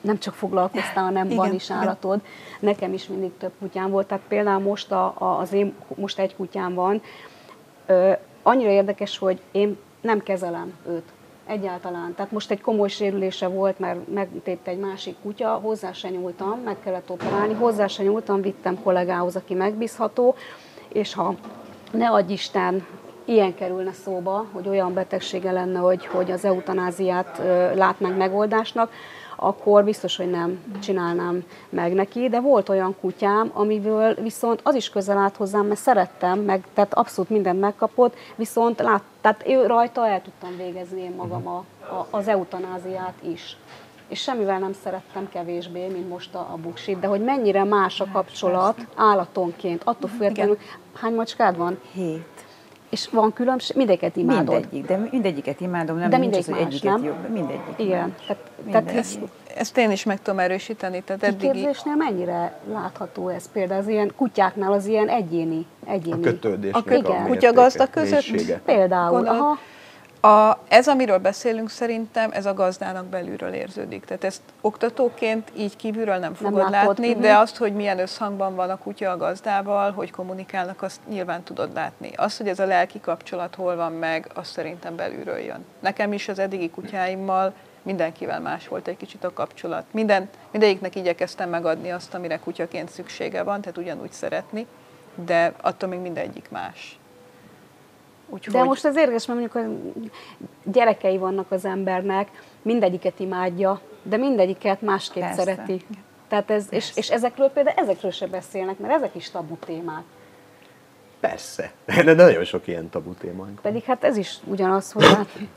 Speaker 3: nem csak foglalkoztál, hanem igen, van is állatod. Igen. Nekem is mindig több kutyám volt, tehát például most, a, a, az én, most egy kutyám van. Ö, annyira érdekes, hogy én nem kezelem őt egyáltalán. Tehát most egy komoly sérülése volt, mert megtépte egy másik kutya, hozzá se nyúltam, meg kellett operálni, hozzá se nyúltam, vittem kollégához, aki megbízható, és ha ne adj Isten, ilyen kerülne szóba, hogy olyan betegsége lenne, hogy, hogy az eutanáziát látnánk megoldásnak, akkor biztos, hogy nem csinálnám meg neki, de volt olyan kutyám, amiből viszont az is közel állt hozzám, mert szerettem, meg, tehát abszolút mindent megkapott, viszont lát, tehát ő rajta el tudtam végezni én magam a, a, az eutanáziát is és semmivel nem szerettem kevésbé, mint most a, a buksit, de hogy mennyire más a kapcsolat állatonként, attól függetlenül, hány macskád van?
Speaker 2: Hét.
Speaker 3: És van különbség, mindegyiket imádod.
Speaker 2: Mindegyik, de mindegyiket imádom, nem de nincs az, hogy egyiket nem? jobb, mindegyik.
Speaker 3: Igen.
Speaker 2: Tehát,
Speaker 3: tehát
Speaker 4: ezt, ezt én is meg tudom erősíteni. Tehát eddigi...
Speaker 3: Kiképzésnél mennyire látható ez például az ilyen kutyáknál az ilyen egyéni, egyéni.
Speaker 1: A kötődés.
Speaker 4: A, kö- a kutyagazda között?
Speaker 1: Mélysége.
Speaker 3: Például, Gondol, aha.
Speaker 4: A, ez, amiről beszélünk szerintem, ez a gazdának belülről érződik. Tehát ezt oktatóként így kívülről nem fogod nem látni, de azt, hogy milyen összhangban van a kutya a gazdával, hogy kommunikálnak, azt nyilván tudod látni. Az, hogy ez a lelki kapcsolat hol van meg, az szerintem belülről jön. Nekem is az eddigi kutyáimmal mindenkivel más volt egy kicsit a kapcsolat. Minden, mindegyiknek igyekeztem megadni azt, amire kutyaként szüksége van, tehát ugyanúgy szeretni, de attól még mindegyik más.
Speaker 3: Úgyhogy... De most az érdekes, mert mondjuk gyerekei vannak az embernek, mindegyiket imádja, de mindegyiket másképp Persze. szereti. Tehát ez, és, és ezekről például ezekről se beszélnek, mert ezek is tabu témák.
Speaker 1: Persze, de nagyon sok ilyen tabu témánk.
Speaker 3: Pedig hát ez is ugyanaz, hogy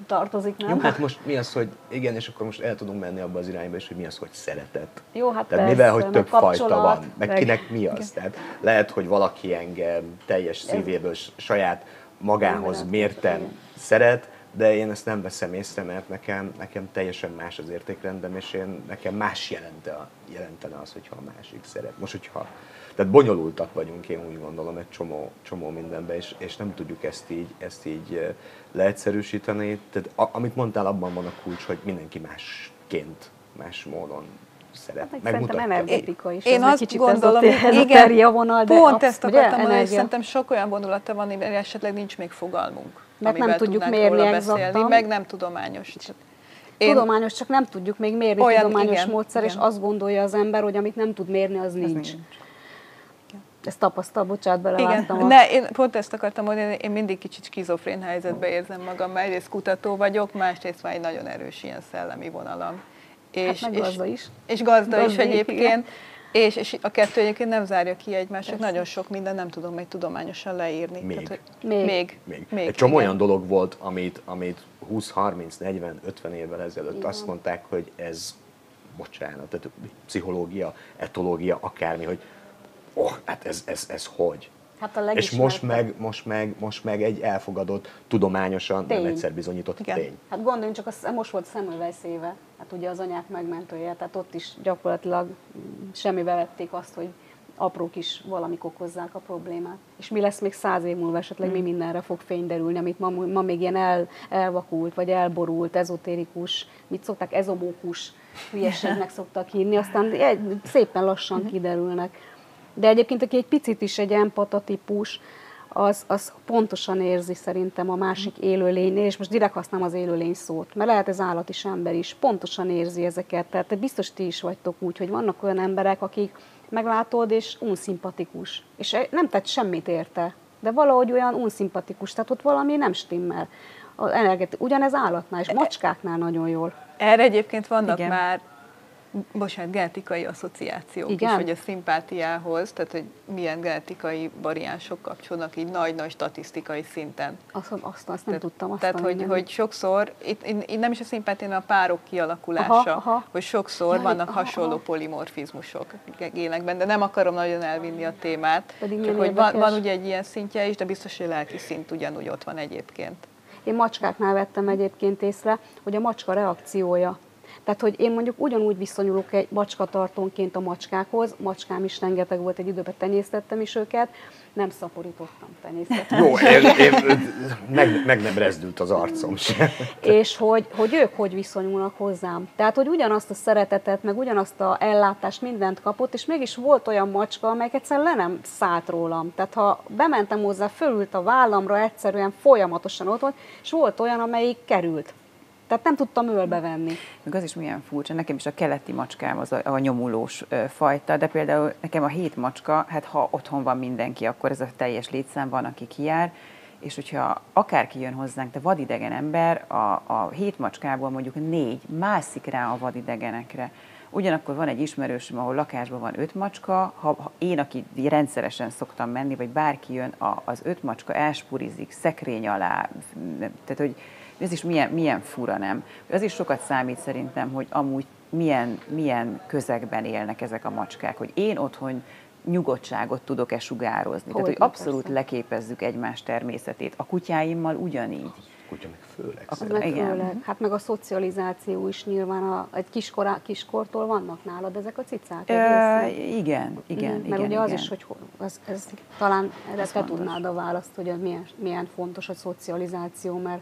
Speaker 3: tartozik, nem?
Speaker 1: Jó, hát most mi az, hogy igen, és akkor most el tudunk menni abba az irányba is, hogy mi az, hogy szeretet.
Speaker 3: Jó, hát
Speaker 1: Tehát
Speaker 3: persze,
Speaker 1: mivel, hogy több fajta van, meg, meg kinek mi az. Tehát lehet, hogy valaki engem teljes szívéből, saját magához mérten szeret, de én ezt nem veszem észre, mert nekem, nekem teljesen más az értékrendem, és én, nekem más jelente, jelentene az, hogyha a másik szeret. Most, hogyha, tehát bonyolultak vagyunk, én úgy gondolom, egy csomó, csomó mindenben, és, és nem tudjuk ezt így, ezt így leegyszerűsíteni. Tehát a, amit mondtál, abban van a kulcs, hogy mindenki másként, más módon szeret, hát, megmutatja.
Speaker 3: energetika is.
Speaker 4: Én azt
Speaker 3: kicsit
Speaker 4: gondolom,
Speaker 3: ez a
Speaker 4: igen,
Speaker 3: vonal, de
Speaker 4: pont ezt akartam mondani, hogy szerintem sok olyan vonulata van, amivel esetleg nincs még fogalmunk.
Speaker 3: Mert nem tudjuk mérni
Speaker 4: beszélni, meg nem tudományos.
Speaker 3: Én... Tudományos, csak nem tudjuk még mérni olyan, tudományos igen, módszer, igen. és azt gondolja az ember, hogy amit nem tud mérni, az nincs. nincs. Ezt tapasztal, bocsánat, belevágtam.
Speaker 4: Igen, ne, én pont ezt akartam mondani, én mindig kicsit skizofrén helyzetbe érzem magam, mert egyrészt kutató vagyok, másrészt már egy nagyon erős ilyen szellemi vonalam.
Speaker 3: És, hát meg gazda is.
Speaker 4: És gazda, gazda is egyébként. És, és a kettő egyébként nem zárja ki egymást, csak nagyon sok minden nem tudom még tudományosan leírni.
Speaker 1: Még. Tehát,
Speaker 4: hogy még. Még.
Speaker 1: még. még. Egy csomó olyan dolog volt, amit, amit 20, 30, 40, 50 évvel ezelőtt Igen. azt mondták, hogy ez, bocsánat, tehát pszichológia, etológia, akármi, hogy oh, hát ez, ez, ez hogy?
Speaker 3: Hát a
Speaker 1: és most meg, most, meg, most meg egy elfogadott, tudományosan tény. nem egyszer bizonyított Igen. tény.
Speaker 3: Hát gondoljunk csak, a, most volt Semmelweis éve, hát ugye az anyák megmentője, tehát ott is gyakorlatilag semmibe vették azt, hogy apró kis valamik okozzák a problémát. És mi lesz még száz év múlva esetleg, hmm. mi mindenre fog fény derülni, amit ma, ma még ilyen el, elvakult, vagy elborult, ezotérikus, mit szokták, ezomókus hülyeségnek szoktak hinni, aztán szépen lassan hmm. kiderülnek. De egyébként, aki egy picit is egy empata típus, az, az pontosan érzi szerintem a másik élőlénynél, és most direkt használom az élőlény szót, mert lehet ez állat is, ember is, pontosan érzi ezeket. Tehát biztos ti is vagytok úgy, hogy vannak olyan emberek, akik meglátod, és unszimpatikus, és nem tett semmit érte. de valahogy olyan unszimpatikus, tehát ott valami nem stimmel. Ugyanez állatnál és macskáknál nagyon jól.
Speaker 4: Erre egyébként vannak
Speaker 2: Igen.
Speaker 4: már bocsánat, genetikai asszociációk
Speaker 3: Igen?
Speaker 4: is, hogy a szimpátiához, tehát hogy milyen genetikai variánsok kapcsolnak így nagy-nagy statisztikai szinten.
Speaker 3: Azt, azt, azt nem tudtam. Azt
Speaker 4: Tehát, hogy, hogy sokszor, itt, itt, nem is a szimpátián, a párok kialakulása,
Speaker 3: Aha, aha.
Speaker 4: hogy sokszor
Speaker 3: Jaj,
Speaker 4: vannak
Speaker 3: aha,
Speaker 4: hasonló
Speaker 3: aha.
Speaker 4: polimorfizmusok génekben, de nem akarom nagyon elvinni a témát.
Speaker 3: Pedig
Speaker 4: csak hogy van, van ugye egy ilyen szintje is, de biztos, hogy lelki szint ugyanúgy ott van egyébként.
Speaker 3: Én macskáknál vettem egyébként észre, hogy a macska reakciója. Tehát, hogy én mondjuk ugyanúgy viszonyulok egy macskatartónként a macskákhoz, macskám is rengeteg volt, egy időben tenyésztettem is őket, nem szaporítottam, tenyésztettem.
Speaker 1: Jó, én, én, meg, meg nem rezdült az arcom sem.
Speaker 3: és hogy, hogy ők hogy viszonyulnak hozzám. Tehát, hogy ugyanazt a szeretetet, meg ugyanazt a ellátást, mindent kapott, és mégis volt olyan macska, amelyik egyszerűen le nem szállt rólam. Tehát, ha bementem hozzá, fölült a vállamra, egyszerűen folyamatosan ott volt, és volt olyan, amelyik került. Tehát nem tudtam ölbe venni.
Speaker 2: Meg az is milyen furcsa, nekem is a keleti macskám az a, a nyomulós fajta, de például nekem a hét macska, hát ha otthon van mindenki, akkor ez a teljes létszám van, aki kijár, és hogyha akárki jön hozzánk, de vadidegen ember, a, a hét macskából mondjuk négy mászik rá a vadidegenekre. Ugyanakkor van egy ismerősöm, ahol lakásban van öt macska, ha, ha én, aki rendszeresen szoktam menni, vagy bárki jön, a, az öt macska elspurizik, szekrény alá, tehát hogy ez is milyen, milyen fura, nem? Az is sokat számít szerintem, hogy amúgy milyen, milyen közegben élnek ezek a macskák, hogy én otthon nyugodtságot tudok-e sugározni. Tehát, hogy abszolút
Speaker 3: persze.
Speaker 2: leképezzük egymás természetét. A kutyáimmal ugyanígy.
Speaker 1: Kutya meg főleg.
Speaker 2: Az
Speaker 3: Az meg
Speaker 2: Igen.
Speaker 3: főleg, hát meg a szocializáció is nyilván a, egy kiskorá, kiskortól vannak nálad ezek a cicák
Speaker 2: Ö, igen, igen,
Speaker 3: Mhm,
Speaker 2: igen.
Speaker 3: Mert ugye az
Speaker 2: igen.
Speaker 3: is, hogy ho- az, ez, talán erre te
Speaker 2: fontos.
Speaker 3: tudnád a választ, hogy milyen, milyen fontos a szocializáció, mert a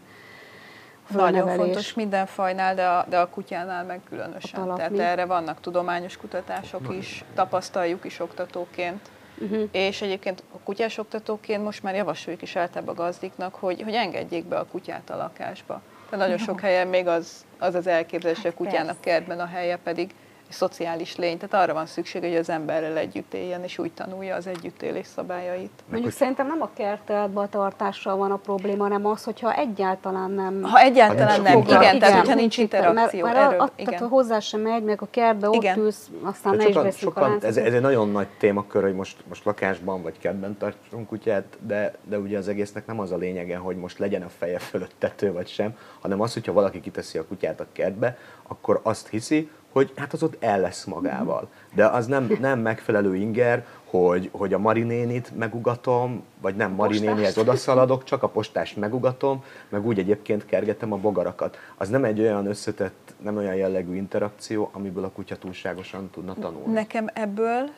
Speaker 4: Nagyon fontos minden fajnál, de a, de a kutyánál meg különösen. Tehát erre vannak tudományos kutatások is, tapasztaljuk is oktatóként.
Speaker 3: Uh-huh.
Speaker 4: És egyébként a kutyás oktatóként most már javasoljuk is általában a gazdiknak, hogy, hogy engedjék be a kutyát a lakásba. Tehát nagyon sok helyen még az az, az elképzelés, hogy a kutyának
Speaker 2: persze.
Speaker 4: kertben a helye pedig szociális lény. Tehát arra van szükség, hogy az emberrel együtt éljen, és úgy tanulja az együttélés szabályait.
Speaker 3: Mondjuk szerintem nem a kerteletben a tartással van a probléma, hanem az, hogyha egyáltalán nem...
Speaker 4: Ha egyáltalán nem, igen,
Speaker 1: foglalkozás.
Speaker 4: tehát hogyha nincs interakció,
Speaker 3: mert, mert
Speaker 4: erről,
Speaker 3: a, tehát,
Speaker 4: igen.
Speaker 3: ha hozzá sem megy, meg a kertbe ott
Speaker 4: Igen.
Speaker 3: ülsz, aztán
Speaker 1: De
Speaker 3: ne is
Speaker 1: sokan,
Speaker 3: a
Speaker 1: sokan, ez, ez egy nagyon nagy témakör, hogy most, most lakásban vagy kertben tartsunk kutyát, de, de ugye az egésznek nem az a lényege, hogy most legyen a feje fölött tető vagy sem, hanem az, hogyha valaki kiteszi a kutyát a kertbe, akkor azt hiszi, hogy hát az ott el lesz magával. De az nem, nem megfelelő inger, hogy, hogy a Marinénit megugatom, vagy nem Marinénihez odaszaladok, csak a postást megugatom, meg úgy egyébként kergetem a bogarakat. Az nem egy olyan összetett, nem olyan jellegű interakció, amiből a kutya túlságosan tudna tanulni.
Speaker 4: Nekem ebből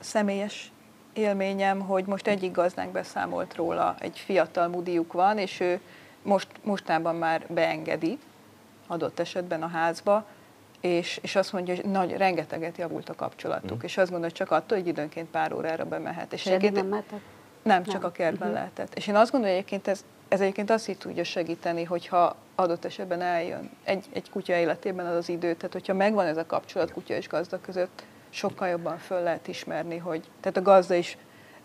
Speaker 4: személyes élményem, hogy most egyik gazdánk beszámolt róla, egy fiatal mudiuk van, és ő most, mostában már beengedi, adott esetben a házba, és, és azt mondja, hogy nagy, rengeteget javult a kapcsolatuk,
Speaker 1: Mhm.
Speaker 4: és azt gondolja, csak attól, hogy időnként pár órára bemehet. És
Speaker 3: És
Speaker 4: egyébként-
Speaker 3: nem
Speaker 4: nem, csak
Speaker 3: Nem.
Speaker 4: a kertben
Speaker 3: Mhm.
Speaker 4: lehetett. És én azt gondolom, hogy egyébként ez, ez egyébként azt így tudja segíteni, hogyha adott esetben eljön egy, egy kutya életében az az idő, tehát hogyha megvan ez a kapcsolat kutya és gazda között, sokkal jobban föl lehet ismerni, hogy tehát a gazda is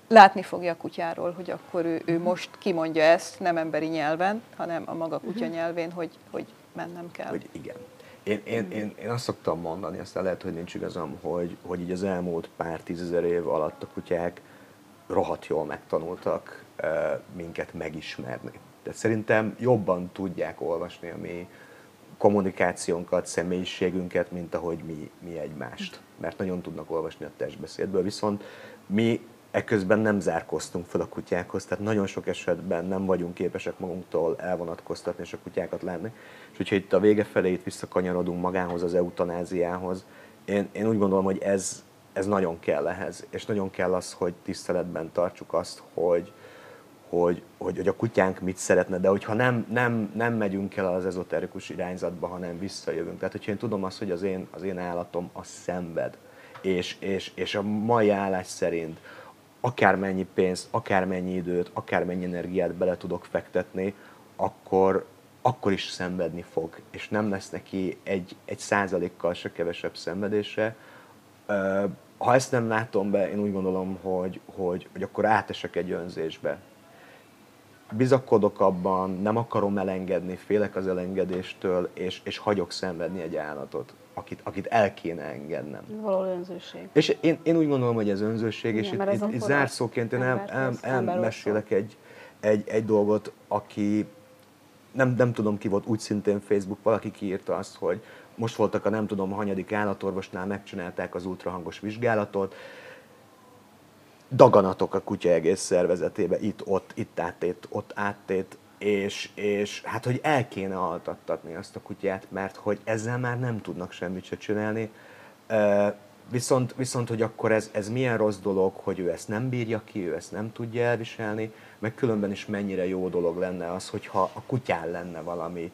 Speaker 4: látni fogja a kutyáról, hogy akkor ő, ő most kimondja ezt, nem emberi nyelven, hanem a maga kutya nyelvén, hogy, hogy mennem kell.
Speaker 1: Hogy igen. Én, én, én, én azt szoktam mondani, aztán lehet, hogy nincs igazam, hogy, hogy így az elmúlt pár tízezer év alatt a kutyák rohadt jól megtanultak minket megismerni. Tehát szerintem jobban tudják olvasni a mi kommunikációnkat, személyiségünket, mint ahogy mi, mi egymást. Mert nagyon tudnak olvasni a testbeszédből, viszont mi ekközben nem zárkoztunk fel a kutyákhoz, tehát nagyon sok esetben nem vagyunk képesek magunktól elvonatkoztatni és a kutyákat látni. És hogyha itt a vége felé itt visszakanyarodunk magához, az eutanáziához, én, én úgy gondolom, hogy ez, ez nagyon kell ehhez, és nagyon kell az, hogy tiszteletben tartsuk azt, hogy, hogy, hogy, hogy a kutyánk mit szeretne, de hogyha nem, nem, nem megyünk el az ezoterikus irányzatba, hanem visszajövünk. Tehát, hogyha én tudom azt, hogy az én, az én állatom az szenved, és, és, és a mai állás szerint akármennyi pénzt, akármennyi időt, akármennyi energiát bele tudok fektetni, akkor, akkor is szenvedni fog, és nem lesz neki egy, egy százalékkal se kevesebb szenvedése. Ha ezt nem látom be, én úgy gondolom, hogy, hogy, hogy akkor átesek egy önzésbe. bizakodok abban, nem akarom elengedni, félek az elengedéstől, és, és hagyok szenvedni egy állatot, akit, akit el kéne engednem.
Speaker 3: Való önzőség.
Speaker 1: És én, én úgy gondolom, hogy ez önzőség, és
Speaker 3: Igen,
Speaker 1: itt,
Speaker 3: ez
Speaker 1: itt, itt
Speaker 3: amikor
Speaker 1: zárszóként én el, el, elmesélek egy, egy, egy dolgot, aki nem, nem tudom ki volt, úgy szintén Facebook, valaki kiírta azt, hogy most voltak a nem tudom hanyadik állatorvosnál, megcsinálták az ultrahangos vizsgálatot, daganatok a kutya egész szervezetébe, itt, ott, itt áttét, ott áttét, és, és hát, hogy el kéne altattatni azt a kutyát, mert hogy ezzel már nem tudnak semmit se csinálni. Viszont, viszont hogy akkor ez, ez milyen rossz dolog, hogy ő ezt nem bírja ki, ő ezt nem tudja elviselni, meg különben is mennyire jó dolog lenne az, hogyha a kutyán lenne valami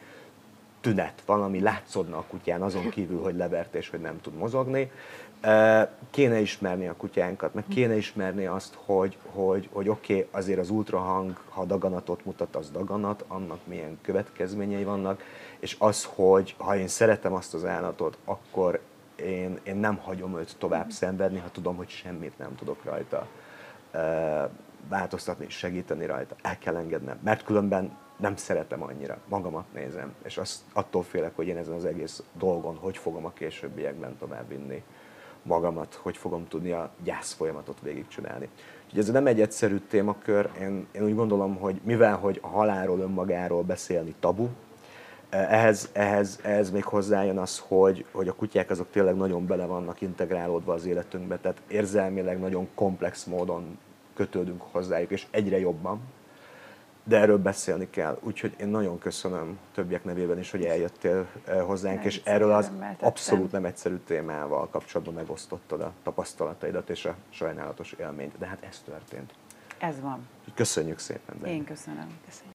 Speaker 1: tünet, valami látszódna a kutyán, azon kívül, hogy levert és hogy nem tud mozogni. Kéne ismerni a kutyánkat, meg kéne ismerni azt, hogy, hogy, hogy oké, okay, azért az ultrahang, ha daganatot mutat, az daganat, annak milyen következményei vannak, és az, hogy ha én szeretem azt az állatot, akkor én, én nem hagyom őt tovább szenvedni, ha tudom, hogy semmit nem tudok rajta változtatni, segíteni rajta. El kell engednem, mert különben nem szeretem annyira, magamat nézem, és azt, attól félek, hogy én ezen az egész dolgon hogy fogom a későbbiekben tovább vinni magamat, hogy fogom tudni a gyász folyamatot végigcsinálni. Úgyhogy ez nem egy egyszerű témakör, én, én úgy gondolom, hogy mivel hogy a halálról önmagáról beszélni tabu, ehhez, ehhez, ehhez még hozzájön az, hogy, hogy a kutyák azok tényleg nagyon bele vannak integrálódva az életünkbe, tehát érzelmileg nagyon komplex módon kötődünk hozzájuk, és egyre jobban. De erről beszélni kell. Úgyhogy én nagyon köszönöm többiek nevében is, hogy eljöttél eh, hozzánk,
Speaker 2: Nem,
Speaker 1: és erről az abszolút nem egyszerű témával kapcsolatban megosztottad a tapasztalataidat és a sajnálatos élményt. De hát ez történt.
Speaker 2: Ez van.
Speaker 1: Köszönjük szépen. Dani.
Speaker 2: Én köszönöm.
Speaker 3: Köszönjük.